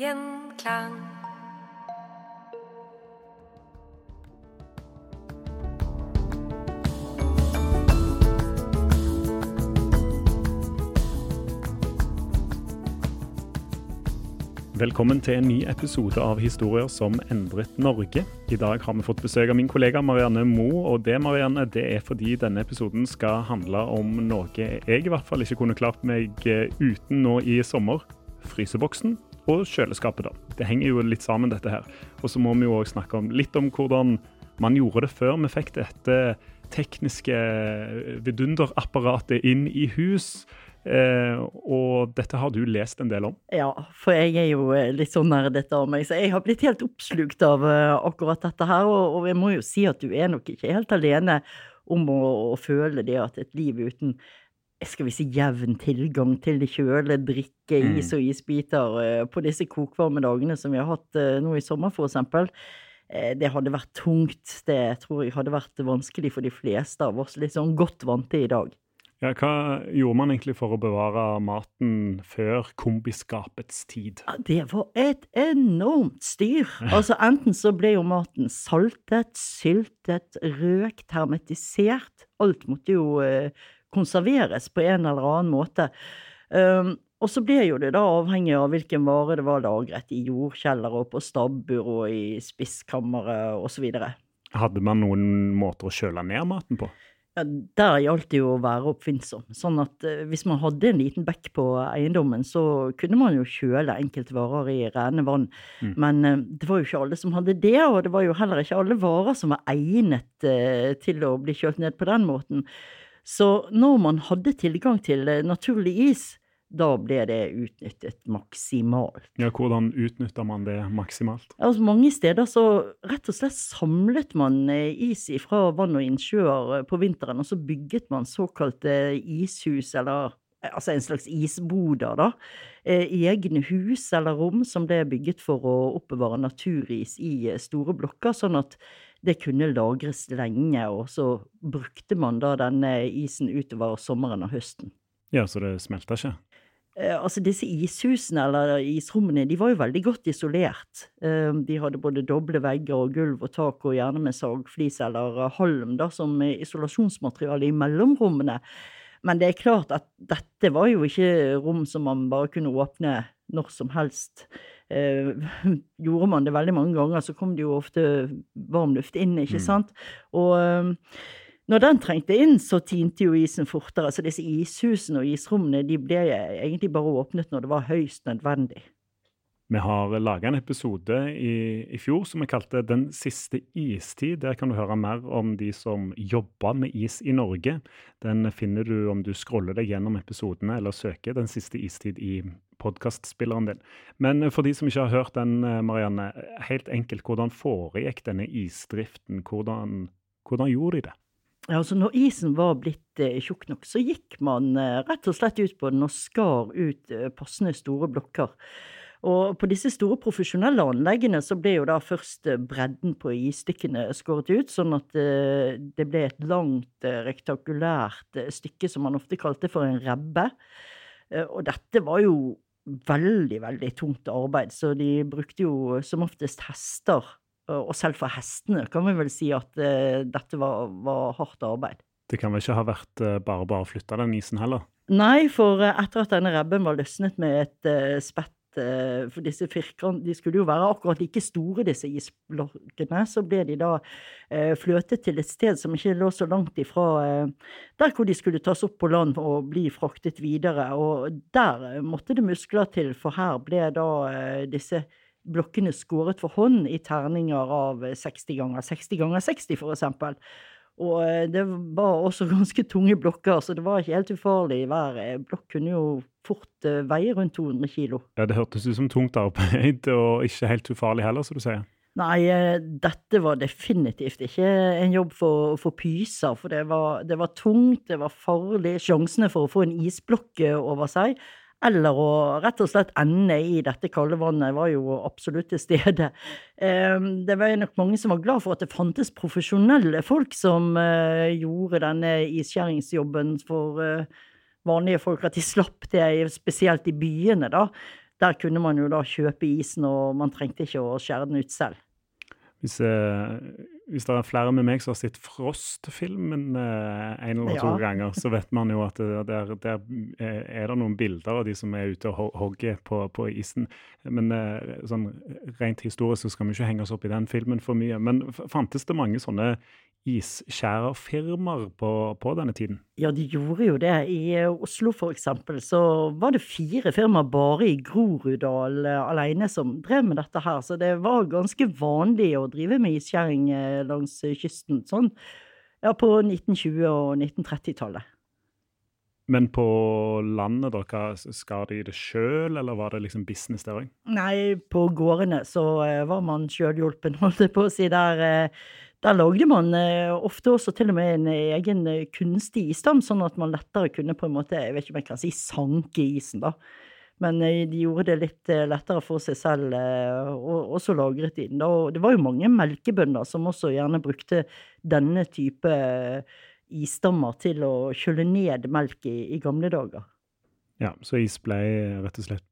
Gjenklang. Velkommen til en ny episode av Historier som endret Norge. I dag har vi fått besøk av min kollega Marianne Moe. Og det Marianne, det er fordi denne episoden skal handle om noe jeg i hvert fall ikke kunne klart meg eh, uten nå i sommer. Fryseboksen og kjøleskapet. da. Det henger jo litt sammen, dette her. Og så må vi jo også snakke om, litt om hvordan man gjorde det før vi fikk dette tekniske vidunderapparatet inn i hus. Eh, og dette har du lest en del om? Ja, for jeg er jo eh, litt sånn nerdete av meg, så jeg har blitt helt oppslukt av uh, akkurat dette her. Og, og, jeg må jo si at du er nok ikke helt alene om å, å føle det at et liv uten skal vi si jevn tilgang til kjøle, drikke, mm. is og isbiter uh, på disse kokvarme dagene som vi har hatt uh, nå i sommer, for eksempel. Det hadde vært tungt. Det tror jeg hadde vært vanskelig for de fleste av oss. Litt sånn godt vante i dag. Ja, hva gjorde man egentlig for å bevare maten før kombiskapets tid? Ja, det var et enormt styr. Altså Enten så ble jo maten saltet, syltet, røkt, hermetisert. Alt måtte jo eh, konserveres på en eller annen måte. Um, og så ble jo det da avhengig av hvilken vare det var lagret i jordkjeller og på stabbur og i spisskammeret osv. Hadde man noen måter å kjøle ned maten på? Ja, Der gjaldt det jo å være oppfinnsom. Sånn at eh, hvis man hadde en liten bekk på eiendommen, så kunne man jo kjøle enkelte varer i rene vann. Mm. Men eh, det var jo ikke alle som hadde det, og det var jo heller ikke alle varer som var egnet eh, til å bli kjølt ned på den måten. Så når man hadde tilgang til eh, naturlig is, da ble det utnyttet maksimalt. Ja, Hvordan utnytta man det maksimalt? Altså, mange steder så rett og slett samlet man eh, is fra vann og innsjøer eh, på vinteren, og så bygget man såkalte ishus, eller altså en slags isboder, da. Egne hus eller rom som ble bygget for å oppbevare naturis i store blokker, sånn at det kunne lagres lenge, og så brukte man da denne isen utover sommeren og høsten. Ja, så det smelta ikke? Eh, altså disse ishusene eller isrommene de var jo veldig godt isolert. Eh, de hadde både doble vegger og gulv og tak, og gjerne med sagflis eller halm da, som isolasjonsmateriale i mellomrommene. Men det er klart at dette var jo ikke rom som man bare kunne åpne når som helst. Eh, gjorde man det veldig mange ganger, så kom det jo ofte varm luft inn, ikke mm. sant. Og når den trengte inn, så tinte jo isen fortere. Så disse ishusene og isrommene de ble egentlig bare åpnet når det var høyst nødvendig. Vi har laga en episode i, i, fjor som vi kalte 'Den siste istid'. Der kan du høre mer om de som jobber med is i Norge. Den finner du om du scroller deg gjennom episodene eller søker 'Den siste istid' i podkastspilleren din. Men for de som ikke har hørt den, Marianne, helt enkelt, hvordan foregikk denne isdriften? Hvordan, hvordan gjorde de det? Altså når isen var blitt eh, tjukk nok, så gikk man eh, rett og slett ut på den og skar ut eh, passende store blokker. Og på disse store profesjonelle anleggene så ble jo da først eh, bredden på isstykkene skåret ut, sånn at eh, det ble et langt, eh, rektakulært stykke som man ofte kalte for en rebbe. Og dette var jo veldig, veldig tungt arbeid, så de brukte jo som oftest hester og selv for hestene kan vi vel si at uh, dette var, var, hardt arbeid. Det kan vel ikke ha vært uh, bare bare å flytte den isen heller? Nei, for uh, etter at denne rebben var løsnet med et spett for disse firkant, skulle jo være akkurat like store, disse isblokkene. Så ble de da fløtet til et sted som ikke lå så langt ifra der hvor de skulle tas opp på land og bli fraktet videre. Og der måtte det muskler til, for her ble da disse blokkene skåret for hånd i terninger av 60 ganger 60 ganger 60, for eksempel. Og eh, det var også ganske tunge blokker, så det var ikke helt ufarlig. Hver eh, blokk kunne jo fort eh, veie rundt 200 kilo. Ja, Det hørtes ut som tungt arbeid, og ikke helt ufarlig heller, som du sier. Nei, dette var definitivt ikke en jobb for, for pyser, for det var, det var tungt, det var farlig. Sjansene for å få en isblokk over seg eller å rett og slett ende i dette kalde vannet var jo absolutt til stede. Ehm, det var nok mange som var glad for at det fantes profesjonelle folk som eh, gjorde denne isskjæringsjobben for eh, vanlige folk, at de slapp det, spesielt i byene, da. Der kunne man jo da kjøpe isen, og man trengte ikke å skjære den ut selv. Hvis, eh, hvis det er flere med meg som har sett Frost-filmen eh, en eller to Ja. ganger, så vet man jo at det, der, der eh, er det noen bilder av de som er ute og ho- hogger på, på isen. Men eh, sånn rent historisk så skal vi ikke henge oss opp i den filmen for mye. Men fantes det mange sånne isskjærerfirmaer på, på denne tiden? Ja, de gjorde jo det. I eh, Oslo eksempel, så var det fire firmaer bare i Groruddal eh, alene som drev med dette her. Så det var ganske vanlig å drive med isskjæring eh, langs kysten sånn ja, på 1920- og 1930-tallet. Men på landet, hva, skar de det sjøl, eller var det liksom business der òg? Nei, på gårdene så var man sjølhjulpen, holdt jeg på å si. Der, der lagde man eh, ofte også til og med en egen eh, kunstig isdam, sånn at man lettere kunne på en måte, jeg vet ikke om jeg kan si sanke isen, da. Men eh, de gjorde det litt lettere for seg selv, og så lagret de den. Og det var jo mange melkebønder som også gjerne brukte denne type isdammer til å kjøle ned melk i, i gamle dager. Ja, så is ble rett og slett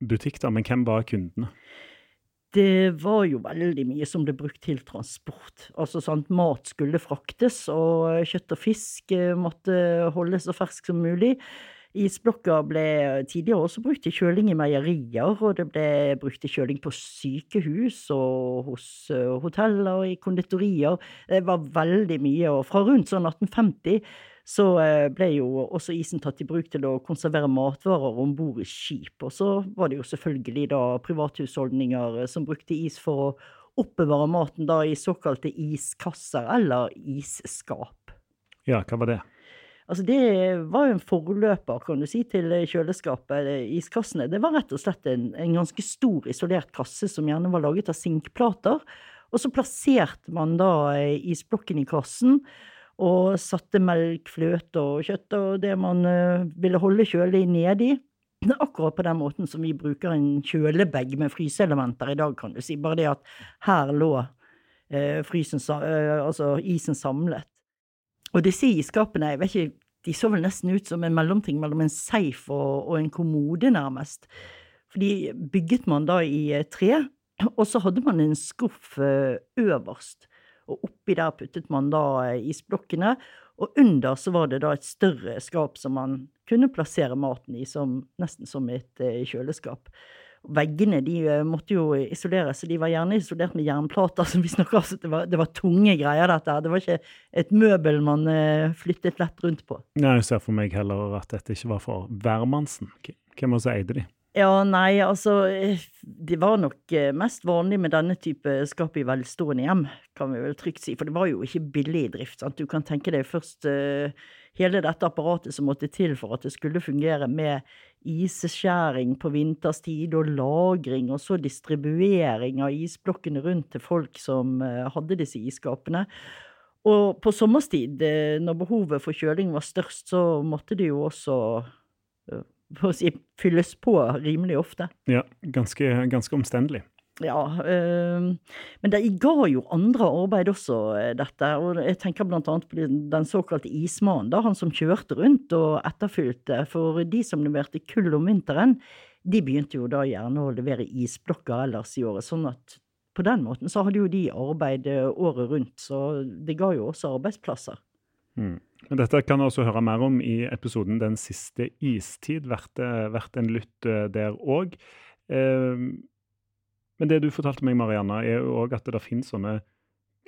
butikk, da. Men hvem var kundene? Det var jo veldig mye som ble brukt til transport. Altså sant, mat skulle fraktes, og kjøtt og fisk eh, måtte holdes så fersk som mulig. Isblokker ble tidligere også brukt til kjøling i meierier, og det ble brukt til kjøling på sykehus og hos eh, hoteller og i konditorier. Det var veldig mye, og fra rundt sånn 1850 så eh, ble jo også isen tatt i bruk til å konservere matvarer om bord i skip. Og så var det jo selvfølgelig da privathusholdninger eh, som brukte is for å oppbevare maten da i såkalte iskasser eller isskap. Ja, hva var det? Altså det var jo en forløper, kan du si, til kjøleskapet. Iskassene. Det var rett og slett en, en ganske stor isolert kasse som gjerne var laget av sinkplater. Og så plasserte man da eh, isblokken i kassen, og satte melk, fløte og kjøtt og det man eh, ville holde kjølig nedi. Akkurat på den måten som vi bruker en kjølebag med fryseelementer i dag, kan du si. Bare det at her lå eh, frysen, eh, altså isen samlet. Og disse iskapene, jeg vet ikke, de så vel nesten ut som en mellomting mellom en safe og, og en kommode, nærmest. For de bygget man da i eh, tre, og så hadde man en skuff øverst. Og oppi der puttet man da isblokkene, og under så var det da et større skap som man kunne plassere maten i, som, nesten som et eh, kjøleskap. Veggene de eh, måtte jo isoleres, så de var gjerne isolert med jernplater. som vi snakker om, så det var, det var tunge greier, dette her. Det var ikke et møbel man eh, flyttet lett rundt på. Nei, jeg ser for meg heller at dette ikke var for hvermannsen. Hvem var det som eide de? Ja, nei, altså eh, Det var nok eh, mest vanlig med denne type skap i velstående hjem, kan vi vel trygt si. For det var jo ikke billig i drift. sant? Du kan tenke deg først uh, hele dette apparatet som måtte til for at det skulle fungere med isskjæring på vinterstid og lagring, og så distribuering av isblokkene rundt til folk som uh, hadde disse isskapene. Og på sommerstid, uh, når behovet for kjøling var størst, så måtte det jo også eh, for å si, fylles på rimelig ofte. Ja, ganske, ganske omstendelig. Ja, øh, men det ga jo andre arbeid også, eh, dette. Og jeg tenker annet på den såkalte ismannen, da, han som kjørte rundt og etterfylte. For de som leverte kull om vinteren, de begynte jo da gjerne å levere isblokker ellers i året. Sånn at på den måten så hadde jo de arbeid året rundt, så det ga jo også arbeidsplasser. Mm. Men dette kan du også høre mer om i episoden 'Den siste istid'. Verdt, eh, verdt en lytt eh, der òg. Eh, men det du fortalte meg, Marianne, er jo òg at det finnes sånne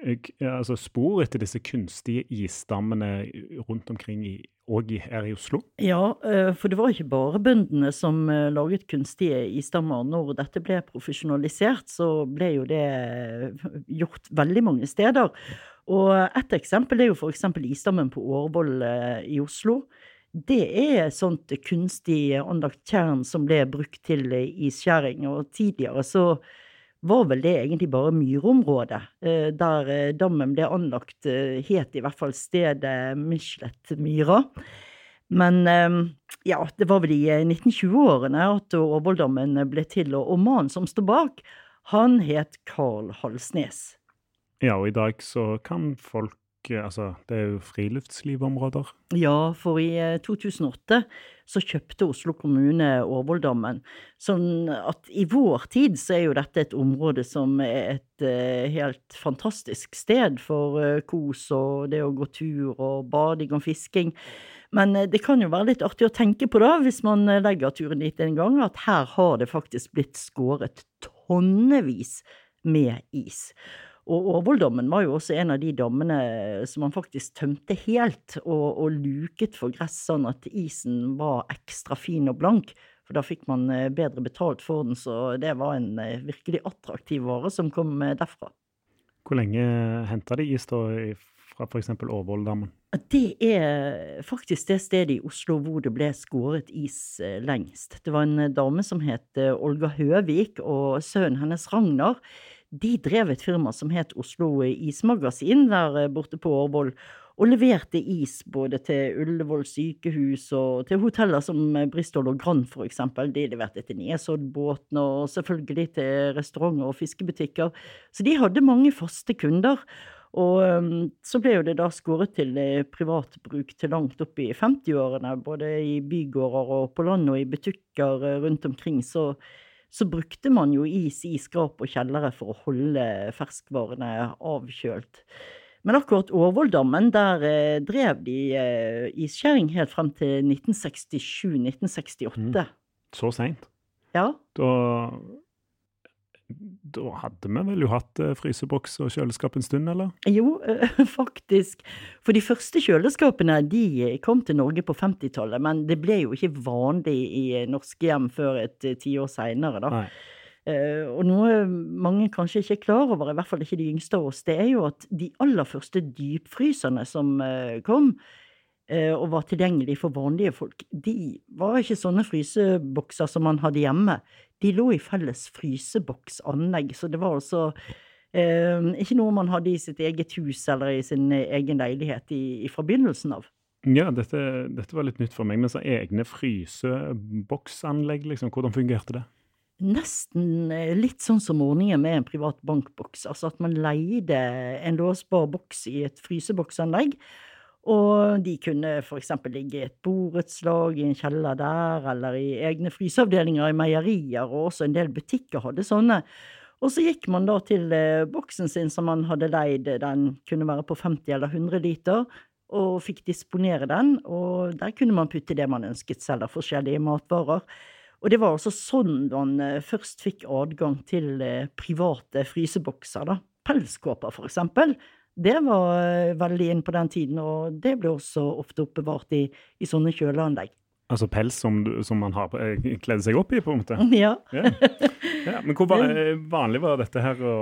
eh, altså spor etter disse kunstige isdammene rundt omkring i, og her i Oslo. Ja, for det var ikke bare bøndene som laget kunstige isdammer. Når dette ble profesjonalisert, så ble jo det gjort veldig mange steder. Og et eksempel er jo eksempel isdammen på Årvoll eh, i Oslo. Det er sånt kunstig anlagt tjern som ble brukt til eh, isskjæring, og tidligere så var vel det egentlig bare myrområdet. Eh, Der dammen ble anlagt, het i hvert fall stedet Michelet-myra. Men ja, det var vel i eh, 1920-årene at Årvolldammen ble til, og mannen som står bak, han het Carl Halsnes. Ja, og i dag så kan folk Altså, det er jo friluftslivområder. Ja, for i eh, 2008 så kjøpte Oslo kommune Årvolldammen. Sånn at i vår tid så er jo dette et område som er et eh, helt fantastisk sted for eh, kos og det å gå tur og bading og fisking. Men eh, det kan jo være litt artig å tenke på da, hvis man eh, legger turen dit en gang, at her har det faktisk blitt skåret tonnevis med is. Og Årvolldammen var jo også en av de dommene som man faktisk tømte helt og, og luket for gress, sånn at isen var ekstra fin og blank. For da fikk man eh, bedre betalt for den, så det var en eh, virkelig attraktiv vare som kom eh, derfra. Hvor lenge henta de is da fra f.eks. Årvolldammen? Det er faktisk det stedet i Oslo hvor det ble skåret is lengst. Det var en dame som het Olga Høvik, og sønnen hennes Ragnar. De drev et firma som het Oslo Ismagasin der eh, borte på Årvoll, og leverte is både til Ullevål sykehus og til hoteller som eh, Bristol og Grand eksempel. De leverte til Nesoddbåten og selvfølgelig til restauranter og fiskebutikker. Så de hadde mange faste kunder. Og um, så ble jo det da skåret til eh, privat bruk til langt opp i 50-årene, både i bygårder og på land og i butikker eh, rundt omkring. Så, så brukte man jo is i skrap og kjellere for å holde ferskvarene avkjølt. Men akkurat Årvolldammen, der eh, drev de eh, iskjæring helt frem til 1967-1968. Så seint? Ja. Da Da hadde vi vel jo hatt eh, fryseboks og kjøleskap en stund, eller? Jo, eh, faktisk. For de første kjøleskapene de kom til Norge på 50-tallet, men det ble jo ikke vanlig i norske hjem før et eh, tiår seinere, da. Nei. Eh, og noe mange kanskje ikke er klar over, i hvert fall ikke de yngste av oss, det er jo at de aller første dypfryserne som eh, kom, eh, og var tilgjengelige for vanlige folk, de var ikke sånne frysebokser som man hadde hjemme. De lå i felles fryseboksanlegg, så det var altså eh, ikke noe man hadde i sitt eget hus eller i sin egen leilighet i, i forbindelsen av. Ja, dette, dette var litt nytt for meg. Men så egne fryseboksanlegg, liksom. Hvordan fungerte det? Nesten eh, litt sånn som ordningen med en privat bankboks. Altså at man leide en låsbar boks i et fryseboksanlegg. Og de kunne eksempel ligge i et borettslag, i en kjeller der, eller i egne fryseavdelinger i meierier, og også en del butikker hadde sånne. Og så gikk man da til eh, boksen sin som man hadde leid, den kunne være på 50 eller 100 liter, og fikk disponere den, og der kunne man putte det man ønsket selv av forskjellige matvarer. Og det var altså sånn man eh, først fikk adgang til eh, private frysebokser, da. Pelskåper, for eksempel. Det var eh, veldig inn på den tiden, og det ble også ofte oppbevart i, i sånne kjøleanlegg. Altså pels som, du- som man har eh, kledd seg opp i, på en måte? Ja. Ja. ja. Men hvor eh, vanlig var dette her å,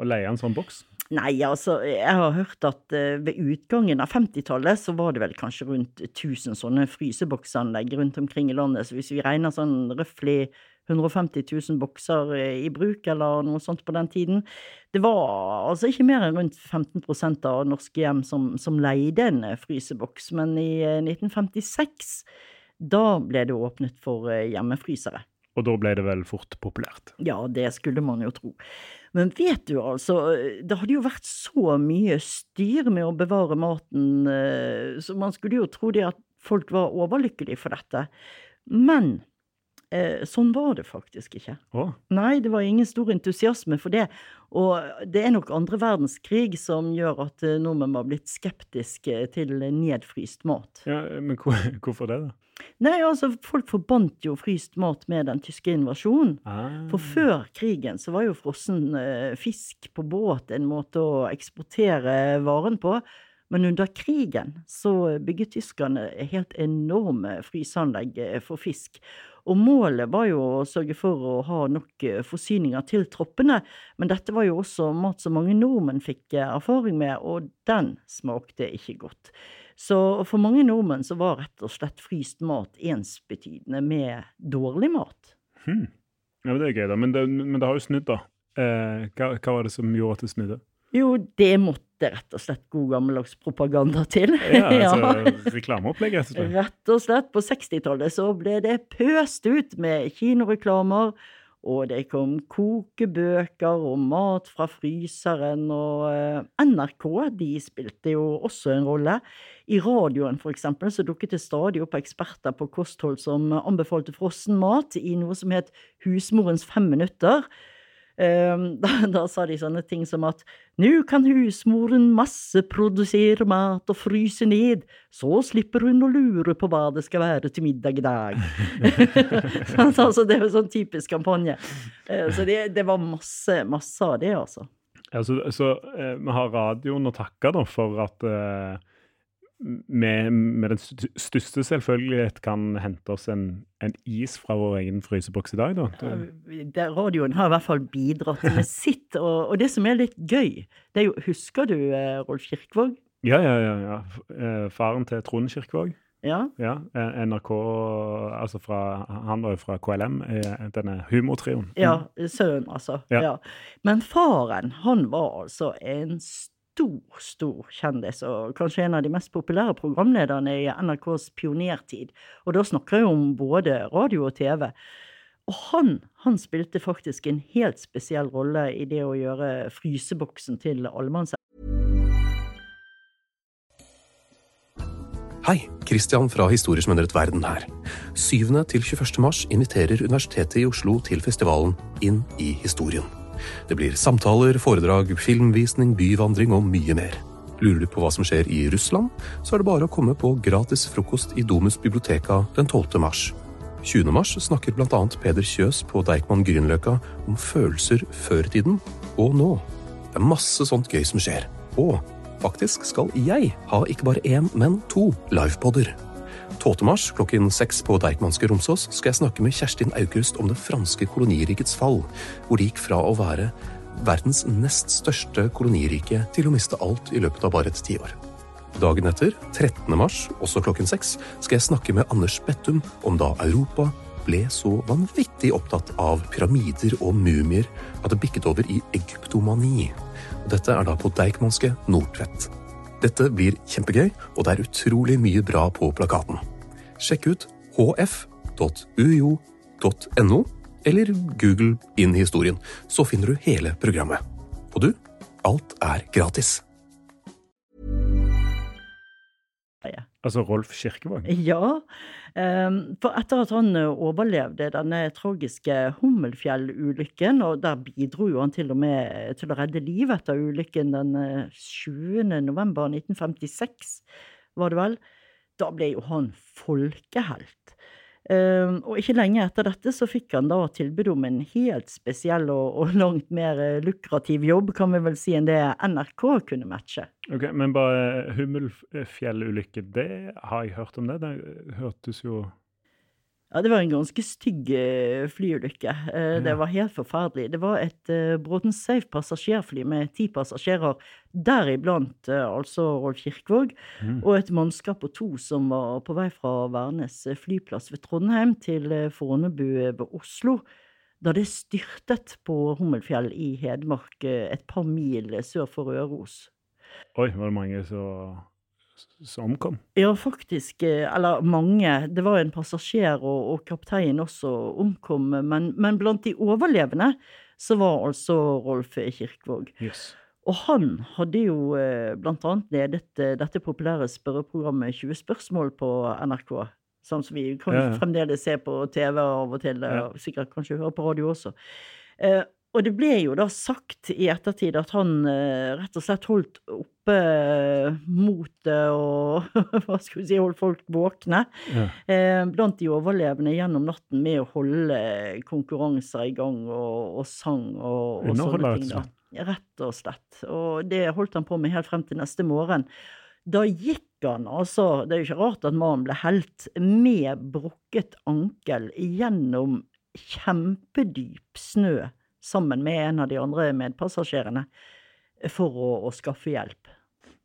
å leie en sånn boks? Nei, altså, jeg har hørt at ved utgangen av 50-tallet så var det vel kanskje rundt 1000 sånne fryseboksanlegg rundt omkring i landet. Så hvis vi regner sånn røftlig 150 000 bokser eh, i bruk, eller noe sånt på den tiden. Det var altså ikke mer enn rundt 15% av norske hjem som, som leide en eh, fryseboks, men i eh, 1956 da ble det åpnet for eh, hjemmefrysere. Og da ble det vel fort populært. Ja, det skulle man jo tro. Men vet du, altså, det hadde jo vært så mye styr med å bevare maten, eh, så man skulle jo tro det at folk var overlykkelige for dette. Men eh, sånn var det faktisk ikke. Å, Nei, det var ingen stor entusiasme for det. Og det er nok andre verdenskrig som gjør at eh, nordmenn var blitt skeptiske til nedfryst mat. ja, men hvor, hvorfor det, da? Nei, altså, folk forbandt jo fryst mat med den tyske invasjonen. Ah. For før krigen så var jo frossen eh, fisk på båt en måte å eksportere varen på. Men under krigen så bygget tyskerne helt enorme fryseanlegg eh, for fisk. Og målet var jo å sørge for å ha nok eh, forsyninger til troppene. Men dette var jo også mat som mange nordmenn fikk eh, erfaring med, og den smakte ikke godt. Så for mange nordmenn så var rett og slett fryst mat ensbetydende med dårlig mat. Hmm. Ja, men Det er gøy, da. Men det, men det har jo snudd, da. Eh, hva, hva var det som gjorde at det snudde? Jo, det måtte rett og slett god gammeldags propaganda til. Ja, altså Reklameopplegg, rett og slett. Rett og slett. På 60-tallet så ble det pøst ut med kinoreklamer og det kom kokebøker og mat fra fryseren, og eh, NRK de spilte jo også en rolle. I radioen for eksempel så dukket det stadig opp eksperter på kosthold som anbefalte frossen mat i noe som het Husmorens fem minutter. Ehm, da, da, sa de sånne ting som at nå kan husmoren masseprodusere mat og fryse ned, så slipper hun å lure på hva det skal være til middag i dag. altså, det jo sånn typisk kampanje. Uh, så det, det, var masse, masse av det, altså. Ja, så, så uh, vi har radioen å takke da, for at uh med, med, den største selvfølgelighet kan hente oss en, en, is fra vår egen fryseboks i dag, da. Ja, radioen har i hvert fall bidratt med sitt. Og, og, det som er litt gøy, det er jo Husker du eh, Rolf Kirkvåg? Ja, ja, ja. ja. Eh, faren til Trond Kirkvåg. Ja. ja. NRK Altså fra Han var jo fra KLM, denne humortrioen. Ja, sønnen, altså. Ja. ja. Men faren, han var altså en stor stor, stor kjendis, og kanskje en av de mest populære programlederne i NRKs pionertid. Og da snakker jeg om både radio og TV. Og han, han spilte faktisk en helt spesiell rolle i det å gjøre fryseboksen til allemannseie. Hei, Christian fra Historisk som verden her. 7. til 21. mars inviterer Universitetet i Oslo til festivalen Inn i historien. Det blir samtaler, foredrag, filmvisning, byvandring og mye mer. Lurer du på hva som skjer i Russland, så er det bare å komme på gratis frokost i Domus biblioteka den 12. mars. 20. mars snakker bl.a. Peder Kjøs på Deichman Grünerløkka om følelser før tiden og nå. Det er masse sånt gøy som skjer. Og faktisk skal jeg ha ikke bare én, men to livepoder. 12. mars klokken seks på Deichmanske Romsås skal jeg snakke med Kjerstin Aukrust om det franske kolonirikets fall, hvor det gikk fra å være verdens nest største kolonirike til å miste alt i løpet av bare et tiår. Dagen etter, 13. mars, også klokken seks, skal jeg snakke med Anders Bettum om da Europa ble så vanvittig opptatt av pyramider og mumier at det bikket over i egyptomani. Dette er da på Deichmanske Nordtvedt. Dette blir kjempegøy, og det er utrolig mye bra på plakaten. Sjekk ut hf.uio.no, eller Google inn historien, så finner du hele programmet. Og du, alt er gratis. Altså Rolf Kirkevåg? Ja. Ehm, for etter at han eh, overlevde denne tragiske Hummelfjell-ulykken, og der bidro jo han til og med til å redde livet etter ulykken den 20. Eh, november 1956, var det vel, da ble jo han folkehelt. Ehm, og ikke lenge etter dette så fikk han da tilbud om en helt spesiell og, og langt mer eh, lukrativ jobb, kan vi vel si, enn det NRK kunne matche. Ok, Men bare Hummelfjellulykke, det har jeg hørt om det? Det hørtes jo ja, det var en ganske stygg eh, flyulykke. Eh, det var helt forferdelig. Det var et uh, Bråten Safe passasjerfly med ti passasjerer, deriblant altså Rolf Kirkvaag, mm. og et mannskap på to som var på vei fra Værnes flyplass ved Trondheim til Fornebu ved Oslo. Da det styrtet på Hummelfjell i Hedmark, et par mil sør for Røros. Oi, var det mange som som omkom? Ja, faktisk. Eh, eller mange. Det var en passasjer, og, og kapteinen også omkom. Men, men, blant de overlevende så var altså Rolf Kirkvaag. Yes. Og han hadde jo eh, annet ledet eh, dette populære spørreprogrammet 20 spørsmål på NRK. Sånn som vi kan ja, ja. fremdeles se på TV av og til, og sikkert kanskje høre på radio også. Og det ble jo da sagt i ettertid at han eh, rett og slett holdt oppe eh, motet og hva skal vi si, holdt folk våkne ja. eh, blant de overlevende gjennom natten med å holde konkurranser i gang og, og sang og, og sånne ting. da. Rett og slett. Og det holdt han på med helt frem til neste morgen. Da gikk han altså, det er jo ikke rart at mannen ble helt, med brukket ankel gjennom kjempedyp snø sammen med en av de andre medpassasjerene for å, å skaffe hjelp.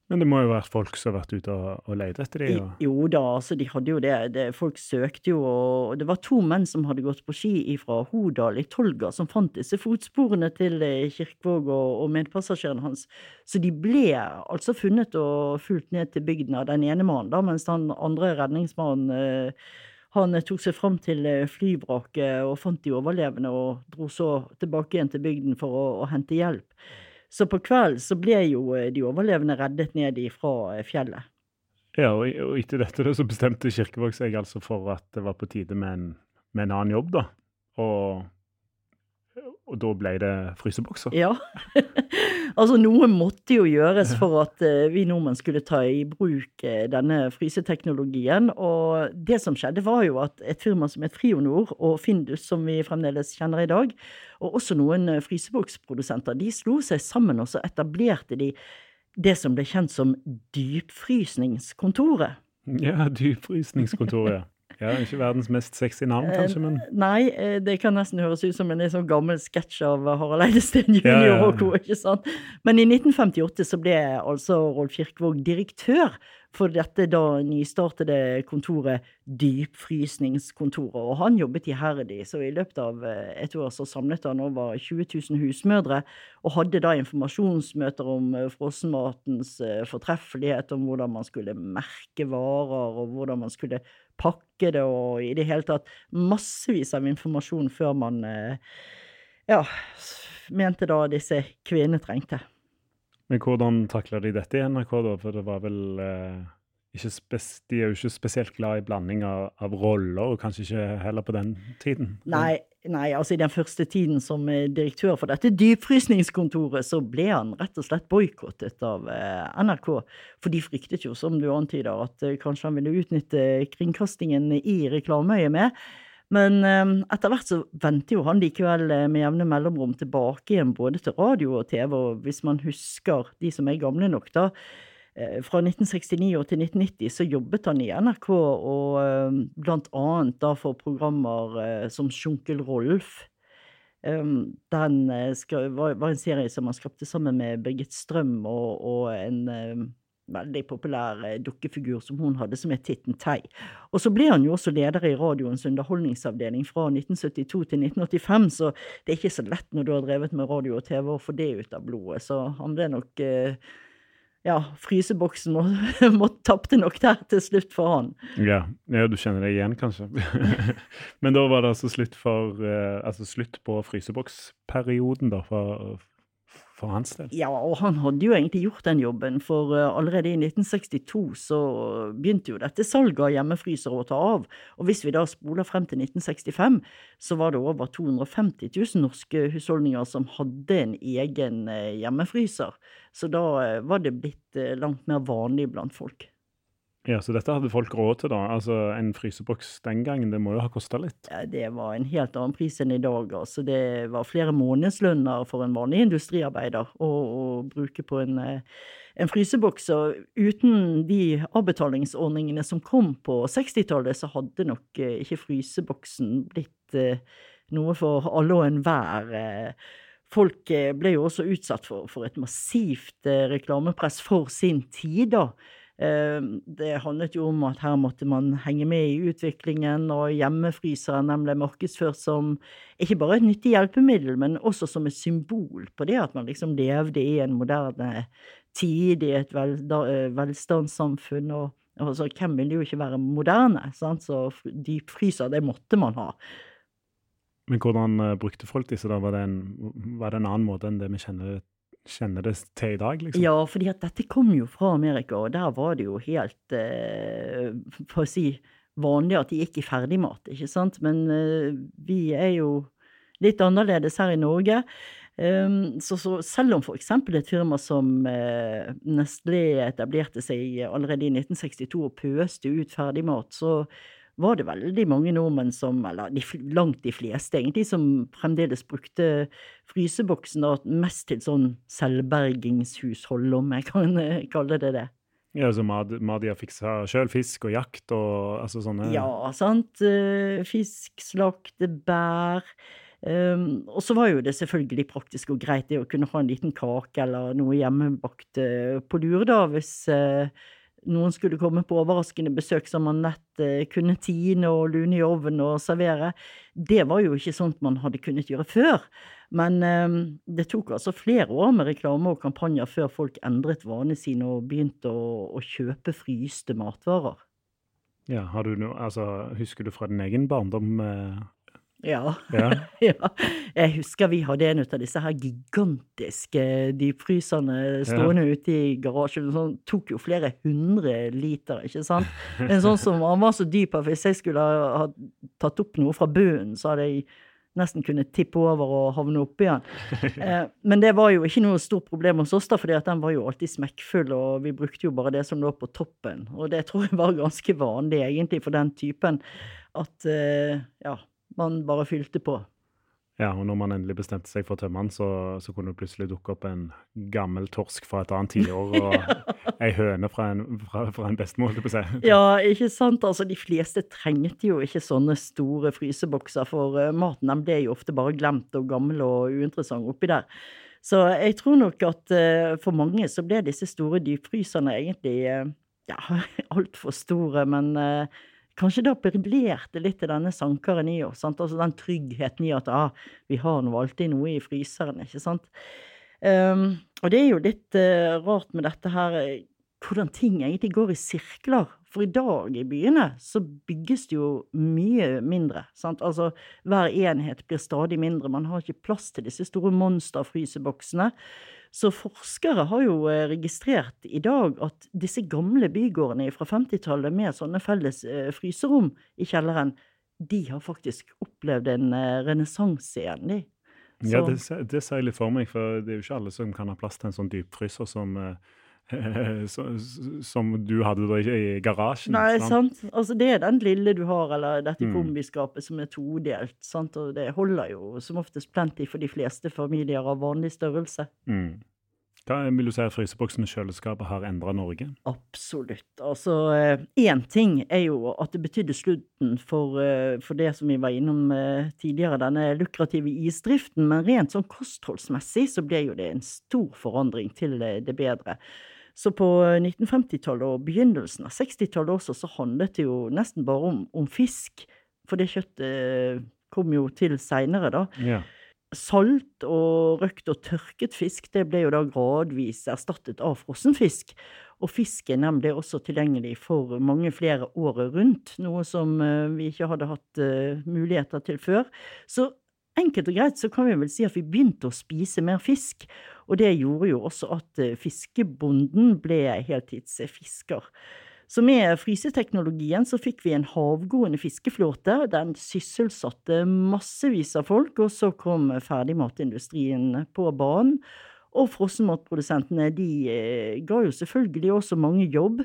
Men det må jo være folk som har vært ute og, og leid etter dem? Og... Jo da, altså de hadde jo det. det. Folk søkte jo, og det var to menn som hadde gått på ski fra Hodal i Tolga, som fant disse fotsporene til eh, Kirkvåg og, og medpassasjeren hans. Så de ble altså funnet og fulgt ned til bygden av den ene mannen, da, mens den andre redningsmannen eh, Han tok seg fram til flyvraket og fant de overlevende, og dro så tilbake igjen til bygden for å, å hente hjelp. Så på kvelden så ble jo de overlevende reddet ned fra fjellet. Ja, og, og etter dette så bestemte Kirkevåg seg altså for at det var på tide med en, med en annen jobb, da. Og og da ble det frysebokser? Ja. altså noe måtte jo gjøres for at uh, vi nordmenn skulle ta i bruk uh, denne fryseteknologien. Og det som skjedde var jo at et firma som het Frionor og Findus, som vi fremdeles kjenner i dag, og også noen uh, fryseboksprodusenter, de slo seg sammen og så etablerte de det som ble kjent som Dypfrysningskontoret. Ja, Dypfrysningskontoret. Ja, Ikke verdens mest sexy navn, kanskje, men Nei, eh, det kan nesten høres ut som en sånn gammel sketsj av Harald Eidesteen jr. Ja, ja, ja. og co. ikke sant? Men i 1958 så ble altså Rolf Kirkevåg direktør for dette da nystartede kontoret Dypfrysningskontoret. Og han jobbet iherdig, så i løpet av eh, et år så samlet han over 20 000 husmødre, og hadde da informasjonsmøter om eh, frossenmatens fortreffelighet, om hvordan man skulle merke varer, og hvordan man skulle pakke det og i det hele tatt massevis av informasjon før man eh, ja, mente da disse kvinnene trengte. Men hvordan takla de dette i NRK, da? For det var vel eh, ikke De er jo ikke spesielt glad i blanding av, av roller, og kanskje ikke heller på den tiden? Nei, Nei, altså i den første tiden som eh, direktør for dette dypfrysningskontoret, så ble han rett og slett boikottet av eh, NRK. For de fryktet jo, som du antyder, at eh, kanskje han ville utnytte kringkastingen i reklameøyet med. Men etter hvert så vendte jo han likevel med jevne mellomrom tilbake igjen både til radio og TV, og hvis man husker de som er gamle nok, da, fra 1969 til 1990 så jobbet han i NRK, og eh, blant annet da for programmer eh, som Sjunkel Rolf. Den var, en serie som han skapte sammen med Birgit Strøm og, en veldig populær dukkefigur som hun hadde, som het Titten Tei. Og så ble han jo også leder i radioens underholdningsavdeling fra 1972 til 1985, så det er ikke så lett når du har drevet med radio og TV å få det ut av blodet. Så han ble nok eh, ja, fryseboksen må, må tapte nok der til slutt for han. Ja, ja du kjenner det igjen, kanskje. Men da var det altså slutt, for, uh, altså slutt på fryseboksperioden, da, for, for hans del? Ja, og han hadde jo egentlig gjort den jobben, for uh, allerede i 1962 så begynte jo dette salget av hjemmefrysere å ta av. Og hvis vi da spoler frem til 1965, så var det over 250 000 norske husholdninger som hadde en egen uh, hjemmefryser. Så da uh, var det blitt langt mer vanlig blant folk. Ja, Så dette hadde folk råd til, da? Altså En fryseboks den gangen, det må jo ha kosta litt? Ja, det var en helt annen pris enn i dag. altså Det var flere månedslønner for en vanlig industriarbeider å, å bruke på en, eh, en fryseboks. Og uten de avbetalingsordningene som kom på 60-tallet, så hadde nok eh, ikke fryseboksen blitt eh, noe for alle og enhver. Folk ble jo også utsatt for, for et massivt reklamepress for sin tid, da. Ehm, det handlet jo om at her måtte man henge med i utviklingen, og hjemmefryseren den ble markedsført som ikke bare et nyttig hjelpemiddel, men også som et symbol på det at man liksom levde i en moderne tid, i et vel, eh, velstandssamfunn. og altså, Hvem ville jo ikke være moderne? Sant? Så dypfryser, det måtte man ha. Men hvordan uh, brukte folk disse? da? Var det, en, var det en annen måte enn det vi kjenner kjenner det til i dag, liksom? Ja, at dette kom jo fra Amerika, og der var det jo helt eh, For å si vanlig at de gikk i ferdigmat, ikke sant? Men eh, vi er jo litt annerledes her i Norge. Um, så, så, selv om f.eks. et firma som uh, Nestlé etablerte seg allerede i 1962 og pøste ut ferdigmat, så var det veldig mange nordmenn som, eller de, langt de fleste egentlig, som fremdeles brukte fryseboksen da, mest til sånn selvbergingshushold, om jeg kan eh, kalle det det. Ja, så Madia fiksa sjøl fisk og jakt og altså sånne Ja, sant. Eh, fisk, slakte, bær. Um, og så var jo det selvfølgelig praktisk og greit det å kunne ha en liten kake eller noe hjemmebakt uh, på lur, da, hvis uh, noen skulle komme på overraskende besøk som man lett eh, kunne tine og lune i ovnen og servere. Det var jo ikke sånt man hadde kunnet gjøre før. Men eh, det tok altså flere år med reklame og kampanjer før folk endret vanene sine og begynte å, å kjøpe fryste matvarer. Ja, du noe, altså, Husker du fra din egen barndom? Ja. ja. ja. Jeg husker vi hadde en av disse her gigantiske dypfryserne stående ute i garasjen. Sånn tok jo flere hundre liter, ikke sant. En sånn som Han var så dyp at hvis jeg skulle ha tatt opp noe fra bunnen, så hadde jeg nesten kunnet tippe over og havne oppi igjen. Eh, men det var jo ikke noe stort problem hos oss, da, fordi at den var jo alltid smekkfull, og vi brukte jo bare det som lå på toppen. Og det tror jeg var ganske vanlig egentlig for den typen, at eh, ja, man bare fylte på. Ja, og når man endelig bestemte seg for å tømme den, så, så kunne det plutselig dukke opp en gammel torsk fra et annet tiår og ei høne fra en, fra, fra en bestemor, holdt jeg på å si. Ja, ikke sant? Altså, de fleste trengte jo ikke sånne store frysebokser, for uh, maten den ble jo ofte bare glemt og gammel og uinteressant oppi der. Så jeg tror nok at uh, for mange så ble disse store dypfryserne egentlig uh, ja, altfor store, men eh, kanskje det appellerte litt til denne sankeren i oss. Sant? Altså den tryggheten i at ah, vi har nå alltid noe i fryseren, ikke sant. Um, og det er jo litt uh, rart med dette her, hvordan ting egentlig går i sirkler. For i dag i byene så bygges det jo mye mindre. Sant? Altså hver enhet blir stadig mindre. Man har ikke plass til disse store monsterfryseboksene. Så forskere har jo eh, registrert i dag at disse gamle bygårdene fra 50-tallet med sånne felles eh, fryserom i kjelleren, de har faktisk opplevd en eh, renessanse igjen, de. Ja, det, det ser jeg litt for meg, for det er jo ikke alle som kan ha plass til en sånn dypfryser som, så, som du hadde da i garasjen. Nei, sant? sant. Altså, det er den lille du har, eller dette Mm. kombiskapet som er todelt, sant. Og det holder jo som oftest plenty for de fleste familier av vanlig størrelse. Mm. Hva vil du si at fryseboksen og kjøleskapet har endra Norge? Absolutt. Altså, én ting er jo at det betydde slutten for, eh, for det som vi var innom eh, tidligere, denne lukrative isdriften, men rent sånn kostholdsmessig så ble jo det en stor forandring til eh, det bedre. Så på 1950-tallet og begynnelsen av 60-tallet også, så handlet det jo nesten bare om, om fisk, for det kjøttet eh, kom jo til seinere, da. Ja. Salt og røkt og tørket fisk det ble jo da gradvis erstattet av frossenfisk. Og fisken ble også tilgjengelig for mange flere året rundt, noe som eh, vi ikke hadde hatt eh, muligheter til før. Så enkelt og greit så kan vi vel si at vi begynte å spise mer fisk. Og det gjorde jo også at eh, fiskebonden ble heltidsfisker. Så med fryseteknologien så fikk vi en havgående fiskeflåte. Den sysselsatte massevis av folk, og så kom ferdigmatindustrien på banen. Og frossenmatprodusentene de eh, ga jo selvfølgelig også mange jobb.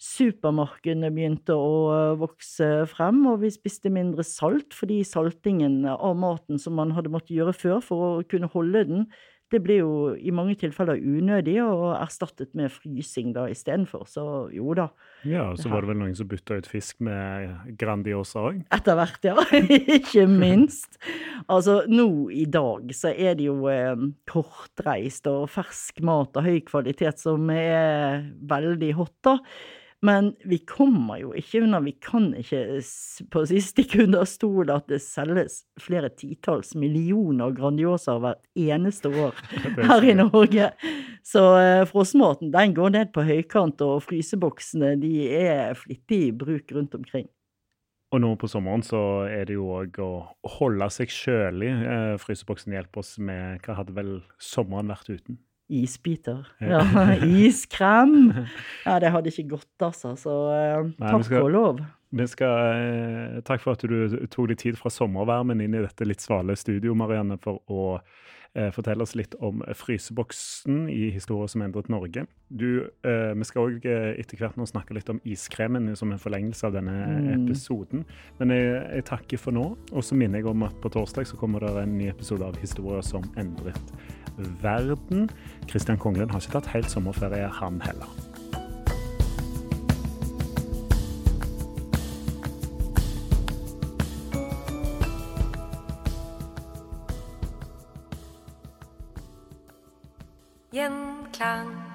Supermarkedene begynte å eh, vokse frem, og vi spiste mindre salt, fordi saltingen av maten som man hadde måttet gjøre før for å kunne holde den, det ble jo i mange tilfeller unødig og erstattet med frysing da istedenfor. Så jo da, ja, og så var det vel noen som bytta ut fisk med Grandiosa òg. etter hvert, ja. Ikke minst. Altså, nå i dag så er det jo eh, kortreist og fersk mat av høy kvalitet som er veldig hot, da. Men vi kommer jo ikke unna, vi kan ikke på siste si stikke under stol at det selges flere titalls millioner Grandiosaer hvert eneste år her i Norge. Så eh, frossenmaten den går ned på høykant, og fryseboksene de er flittig i bruk rundt omkring. Og nå på sommeren så er det jo òg å holde seg kjølig. Eh, fryseboksen hjelper oss med Hva hadde vel sommeren vært uten? Isbiter. Ja. Iskrem. Ja, det hadde ikke gått, altså. Så eh, Nei, takk skal- og lov. Skal, eh, takk for at du tok litt tid fra sommervarmen inn i dette litt svale studio, Marianne, for å eh, fortelle oss litt om fryseboksen i historier som endret Norge. Du, eh, vi skal òg eh, etter hvert nå snakke litt om iskremen som en forlengelse av denne Mm. episoden. Men jeg, jeg takker for nå, og så minner jeg om at på torsdag så kommer det en ny episode av Historier som endret verden. Kristian Konglund har ikke tatt helt sommerferie, han heller. Gjenklang.